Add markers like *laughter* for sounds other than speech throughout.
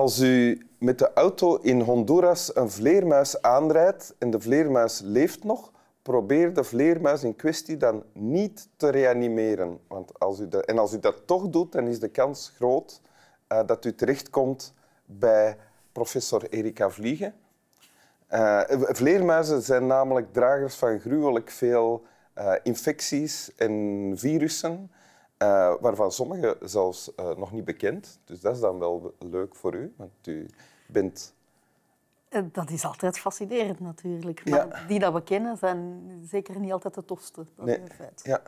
Als u met de auto in Honduras een vleermuis aanrijdt en de vleermuis leeft nog, probeer de vleermuis in kwestie dan niet te reanimeren. Want als u dat, en als u dat toch doet, dan is de kans groot uh, dat u terechtkomt bij professor Erika Vliegen. Uh, vleermuizen zijn namelijk dragers van gruwelijk veel uh, infecties en virussen, waarvan sommige zelfs nog niet bekend. Dus dat is dan wel leuk voor u, want u bent dat is altijd fascinerend natuurlijk. Maar die dat we kennen zijn zeker niet altijd de tofste. Dat nee. is een feit. Ja.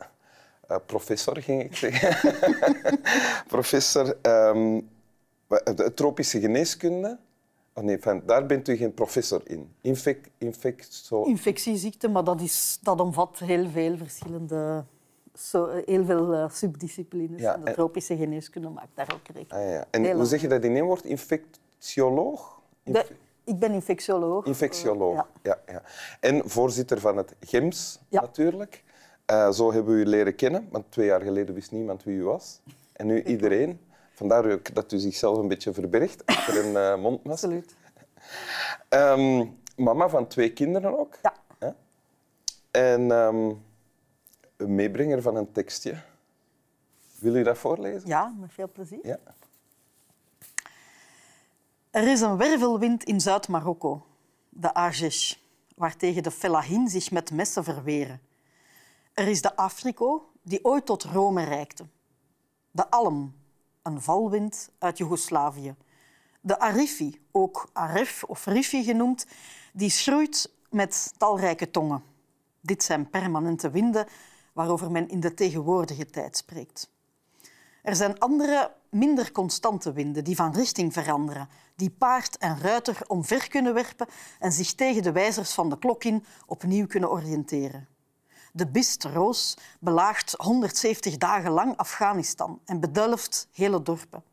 Uh, professor, ging ik zeggen. *laughs* professor, um, tropische geneeskunde. Oh nee, van, daar bent u geen professor in. Infec, infecto... Infectieziekte, maar dat, is, dat omvat heel veel verschillende... Zo, heel veel uh, subdisciplines. Ja, en de tropische geneeskunde maakt daar ook rekening ah, ja. En hoe zeg je dat in één woord? Infectioloog? Inf ik ben infectioloog. Infectioloog, ja. ja, ja. En voorzitter van het GEMS, natuurlijk. Uh, zo hebben we u leren kennen, want twee jaar geleden wist niemand wie u was. En nu iedereen. Vandaar ook dat u zichzelf een beetje verbergt *laughs* achter een uh, mondmasker. Absoluut. Um, mama van twee kinderen ook. Ja. En um, een meebrenger van een tekstje. Wil u dat voorlezen? Ja, met veel plezier. Ja. Er is een wervelwind in Zuid-Marokko, de Agesh, waartegen de fellahin zich met messen verweren. Er is de Afriko, die ooit tot Rome reikte. De Alm, een valwind uit Joegoslavië. De Arifi, ook Aref of Rifi genoemd, die schroeit met talrijke tongen. Dit zijn permanente winden waarover men in de tegenwoordige tijd spreekt. Er zijn andere, minder constante winden die van richting veranderen, die paard en ruiter omver kunnen werpen en zich tegen de wijzers van de klok in opnieuw kunnen oriënteren. De Bist Roos belaagt 170 dagen lang Afghanistan en bedelft hele dorpen.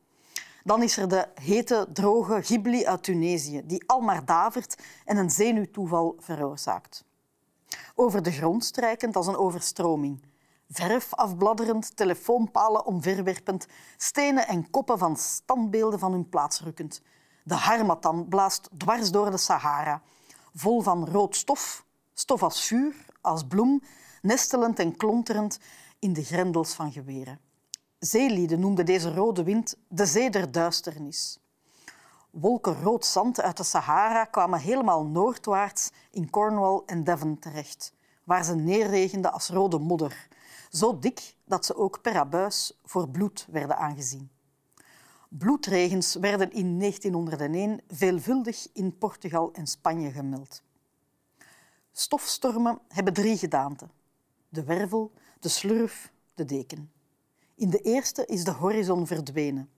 Dan is er de hete, droge Ghibli uit Tunesië, die al maar davert en een zenuwtoeval veroorzaakt. Over de grond strijkend als een overstroming verf afbladderend, telefoonpalen omverwerpend, stenen en koppen van standbeelden van hun plaats rukkend. De harmatan blaast dwars door de Sahara, vol van rood stof, stof als vuur, als bloem, nestelend en klonterend in de grendels van geweren. Zeelieden noemden deze rode wind de zee der duisternis. Wolken rood zand uit de Sahara kwamen helemaal noordwaarts in Cornwall en Devon terecht, waar ze neerregenden als rode modder, zo dik dat ze ook per abuis voor bloed werden aangezien. Bloedregens werden in 1901 veelvuldig in Portugal en Spanje gemeld. Stofstormen hebben drie gedaanten. De wervel, de slurf, de deken. In de eerste is de horizon verdwenen.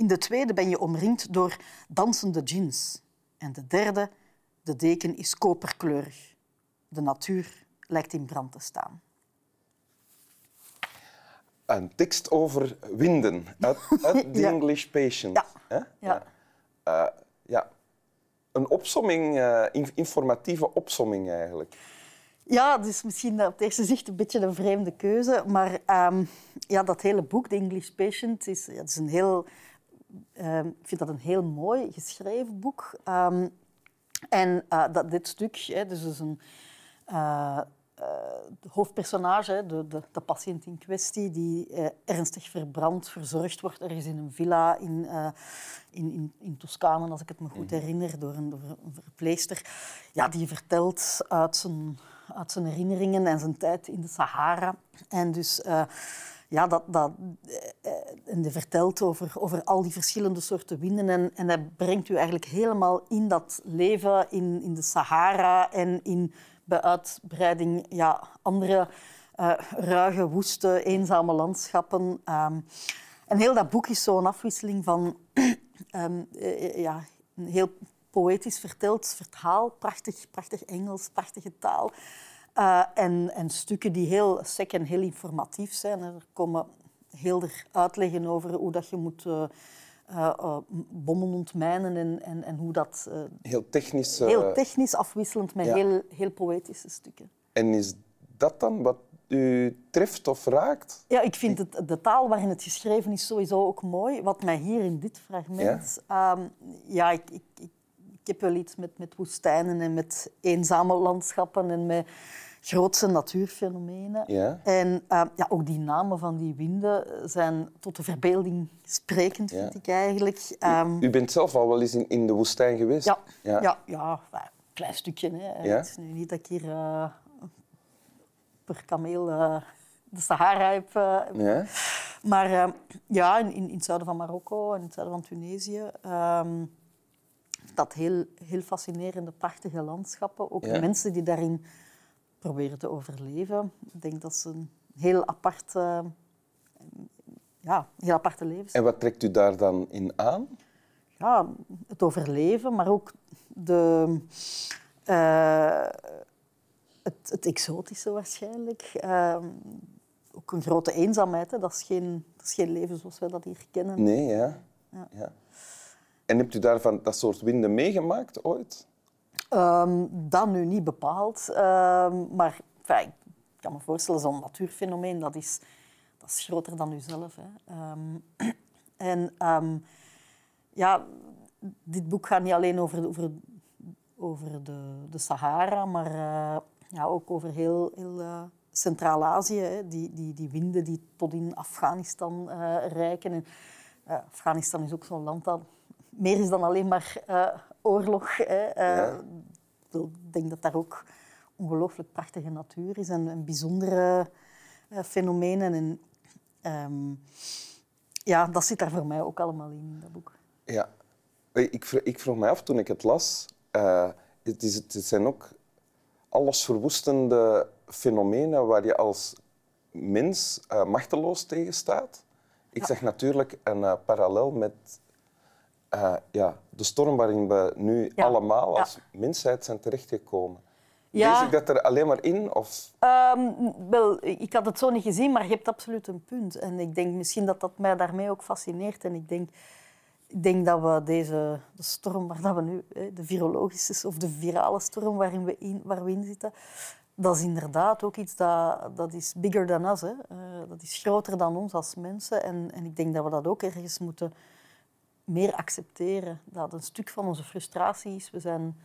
In de tweede ben je omringd door dansende jeans. En de derde, de deken is koperkleurig. De natuur lijkt in brand te staan een tekst over winden uit, uit *laughs* The English Patient. Ja. Ja. Uh, ja. Een opsomming, uh, informatieve opsomming eigenlijk. Ja, het is misschien op het eerste zicht een beetje een vreemde keuze, maar um, ja, dat hele boek, The English Patient, is, ja, is een heel, um, ik vind dat een heel mooi geschreven boek. Um, en uh, dat, dit stuk, hè, dus is een de hoofdpersonage, de, de, de, patiënt in kwestie, die eh, ernstig verbrand, verzorgd wordt ergens in een villa in, in, in, in Toscane, als ik het me goed mhm. herinner, door een, door een verpleegster. Ja, die vertelt uit zijn, uit zijn herinneringen en zijn tijd in de Sahara. En dus... Ja, dat, dat, en die vertelt over, over al die verschillende soorten winden. En, en hij brengt u eigenlijk helemaal in dat leven in, in de Sahara en in bij uitbreiding ja, andere uh, ruige, woeste, eenzame landschappen. Um, en heel dat boek is zo'n afwisseling van um, *clears throat* ja, een heel poëtisch verteld verhaal, prachtig, prachtig Engels, prachtige taal. Uh, en, en, stukken die heel sec en heel informatief zijn. Er komen heel er uitleggen over hoe dat je moet uh, uh, bommen ontmijnen en, en, en hoe dat... Heel technisch... Heel technisch, afwisselend met heel, heel poëtische stukken. En is dat dan wat u treft of raakt? Ja, ik vind het, de taal waarin het geschreven is sowieso ook mooi. Wat mij hier in dit fragment... Ja, ja ik, ik, ik, ik, heb wel iets met, met woestijnen en met eenzame landschappen en met grootse natuurfenomenen. Ja. En ja, ook die namen van die winden zijn tot de verbeelding sprekend, vind ik eigenlijk. U, u, bent zelf al wel eens in, in de woestijn geweest? Ja, ja. ja, ja een klein stukje. Hè. Het is nu niet dat ik hier per kameel uh, de Sahara heb. Ja. Maar uh, ja, in, in, het zuiden van Marokko en in het zuiden van Tunesië. Um, dat heel, heel fascinerende, prachtige landschappen. Ook de mensen die daarin proberen te overleven. Ik denk dat ze een heel apart, ja, heel aparte levens En wat trekt u daar dan in aan? Ja, het overleven, maar ook de het, het exotische waarschijnlijk. Ehm, ook een grote eenzaamheid. Hè. Dat, is geen, dat is geen leven zoals wij dat hier kennen. Nee, ja. ja. ja. En hebt u daarvan dat soort winden meegemaakt ooit? Um, dat nu niet bepaald. Um, maar enfin, ik kan me voorstellen, zo'n natuurfenomeen, dat is, dat is groter dan uzelf. Hè. *clears throat* en ja, dit boek gaat niet alleen over, over, over de, de Sahara, maar uh, ja, ook over heel, heel uh, Centraal-Azië. Die, die, die winden die tot in Afghanistan uh, reiken. En, Afghanistan is ook zo'n land dat meer is dan alleen maar oorlog. Hè. Ja. Ik denk dat daar ook ongelooflijk prachtige natuur is en, en bijzondere fenomenen. En, um, ja, dat zit daar voor mij ook allemaal in, in dat boek. Ja, ik, ik vroeg mij af toen ik het las. het, is, het zijn ook allesverwoestende fenomenen waar je als mens uh, machteloos tegen staat. Ik zeg natuurlijk een uh, parallel met uh, ja, de storm waarin we nu allemaal als mensheid zijn terechtgekomen. Ja. Lees ik dat er alleen maar in? Of? Um, wel, ik had het zo niet gezien, maar je hebt absoluut een punt. En ik denk misschien dat dat mij daarmee ook fascineert. En ik denk ik denk dat we deze de storm waar we nu, de virologische of de virale storm waarin we in, waar we in zitten, dat is inderdaad ook iets dat, dat is bigger than us. Hè. Uh, dat is groter dan ons als mensen. En, en ik denk dat we dat ook ergens moeten meer accepteren. Dat een stuk van onze frustratie is. We zijn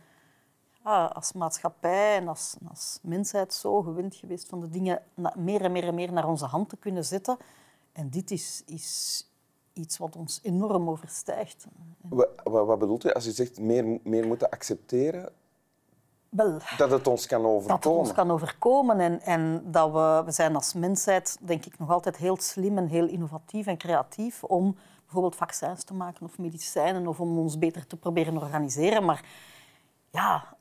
ja, als maatschappij en als, als mensheid zo gewend geweest van de dingen meer en meer en meer naar onze hand te kunnen zetten. En dit is, is iets wat ons enorm overstijgt. Wat, wat, bedoelt u als u zegt meer, meer moeten accepteren? Wel, dat het ons kan overkomen. Dat het ons kan overkomen en, en dat we, we zijn als mensheid denk ik nog altijd heel slim en heel innovatief en creatief om bijvoorbeeld vaccins te maken of medicijnen of om ons beter te proberen organiseren. Maar ja,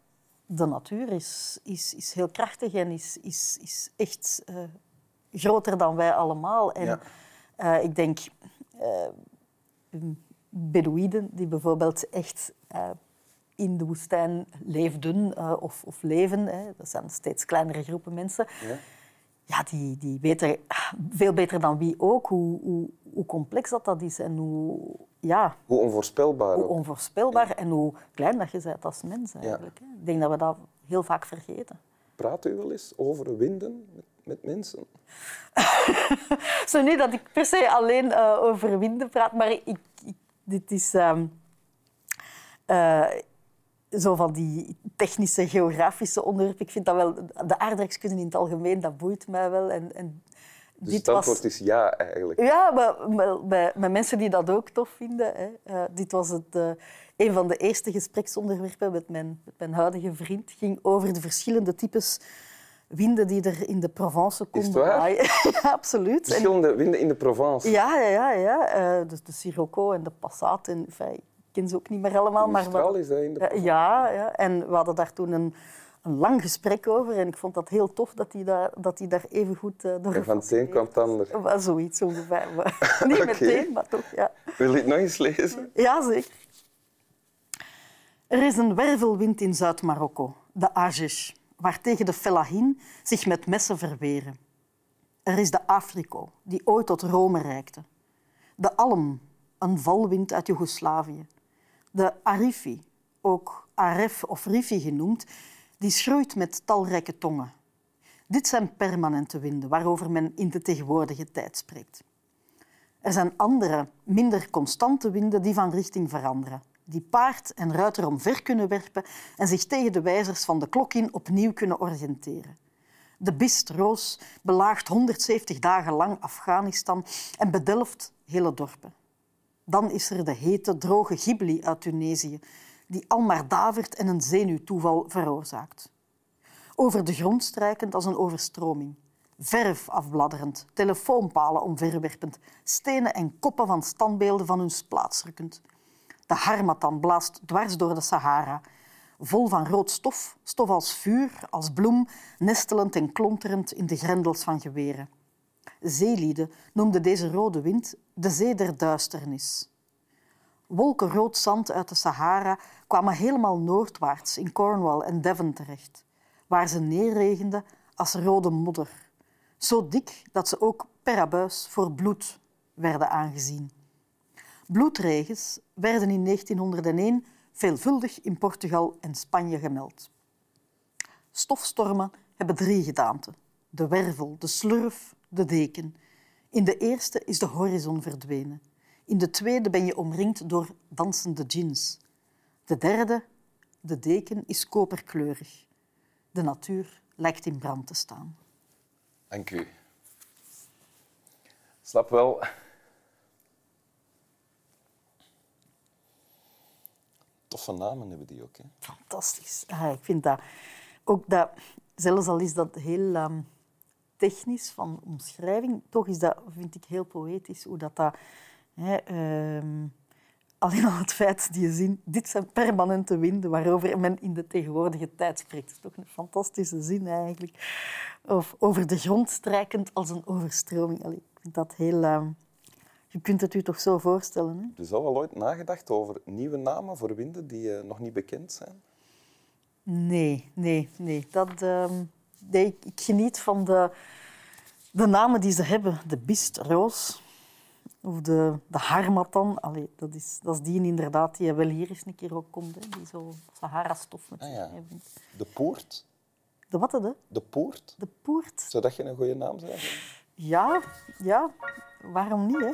de natuur is, is, is heel krachtig en is, is, is echt uh, groter dan wij allemaal. En ja. uh, ik denk, uh, Bedouiden die bijvoorbeeld echt in de woestijn leefden of, of, leven. Hè. Dat zijn steeds kleinere groepen mensen. Ja, ja die, die weten veel beter dan wie ook hoe, hoe, hoe, complex dat, dat is en hoe... Ja, hoe onvoorspelbaar. Hoe onvoorspelbaar en hoe klein dat je bent als mens eigenlijk. Ja. Ik denk dat we dat heel vaak vergeten. Praat u wel eens over winden met, met mensen? *laughs* Zo niet dat ik per se alleen uh, over winden praat, maar ik, ik, dit is um, uh, zo van die technische, geografische onderwerpen. Ik vind dat wel... De aardrijkskunde in het algemeen, dat boeit mij wel. En, en dus dit het antwoord was, is ja, eigenlijk? Ja, maar, bij, met mensen die dat ook tof vinden. Hè. Uh, dit was het, uh, een van de eerste gespreksonderwerpen met mijn, met mijn huidige vriend. ging over de verschillende types winden die er in de Provence konden waaien. *laughs* ja, absoluut. Verschillende winden in de Provence? Ja, ja, ja. ja. Uh, dus de Sirocco en de Passat. En, enfin, ken ze ook niet meer allemaal. Maar wat, is dat in de ja, ja, en we hadden daar toen een, een lang gesprek over. En ik vond dat heel tof dat hij daar, dat hij daar even goed uh, door En van het een kwam het ander? Zoiets ongeveer. *laughs* *laughs* niet okay. meteen, maar toch, ja. Wil je het nog eens lezen? Ja, zeker. Er is een wervelwind in Zuid-Marokko, de Agesh waartegen de fellahin zich met messen verweren. Er is de Afriko, die ooit tot Rome reikte. De alm, een valwind uit Joegoslavië. De arifi, ook aref of rifi genoemd, die schroeit met talrijke tongen. Dit zijn permanente winden waarover men in de tegenwoordige tijd spreekt. Er zijn andere, minder constante winden die van richting veranderen, die paard en ruiter omver kunnen werpen en zich tegen de wijzers van de klok in opnieuw kunnen oriënteren. De Bist Roos belaagt 170 dagen lang Afghanistan en bedelft hele dorpen. Dan is er de hete, droge Ghibli uit Tunesië, die al maar davert en een zenuwtoeval veroorzaakt. Over de grond strijkend als een overstroming. Verf afbladderend, telefoonpalen omverwerpend, stenen en koppen van standbeelden van hun plaats rukkend. De harmattan blaast dwars door de Sahara, vol van rood stof, stof als vuur, als bloem, nestelend en klonterend in de grendels van geweren. Zeelieden noemden deze rode wind de zee der duisternis. Wolken rood zand uit de Sahara kwamen helemaal noordwaarts in Cornwall en Devon terecht, waar ze neerregenden als rode modder, zo dik dat ze ook per abuis voor bloed werden aangezien. Bloedregens werden in 1901 veelvuldig in Portugal en Spanje gemeld. Stofstormen hebben drie gedaanten. De wervel, de slurf, de deken. In de eerste is de horizon verdwenen. In de tweede ben je omringd door dansende djinns. De derde, de deken, is koperkleurig. De natuur lijkt in brand te staan. Dank u. Snap wel. Toffe namen hebben die ook. Hè? Fantastisch. Ah, ik vind dat ook dat, zelfs al is dat heel ehm, technisch van omschrijving, toch is dat, vind ik, heel poëtisch hoe dat. dat hè, ehm, alleen al het feit die je ziet, dit zijn permanente winden waarover men in de tegenwoordige tijd spreekt. Dat is toch een fantastische zin eigenlijk. Of over de grond strijkend als een overstroming. Allee, ik vind dat heel... ehm, je kunt het u toch zo voorstellen. Hè? Dus al wel ooit nagedacht over nieuwe namen voor winden die eh, nog niet bekend zijn? Nee, nee, nee. Dat, ehm, nee ik, geniet van de, de namen die ze hebben. De Bist Roos of de, de Harmattan. Allee, dat, is, dat is die inderdaad die wel hier eens een keer ook komt. Hè. Die zo Sahara-stof met Ah, zich ja. De Poort? De wat, hè? De Poort? De Poert. Zou dat geen goede naam zijn? Ja, ja. Waarom niet, hè?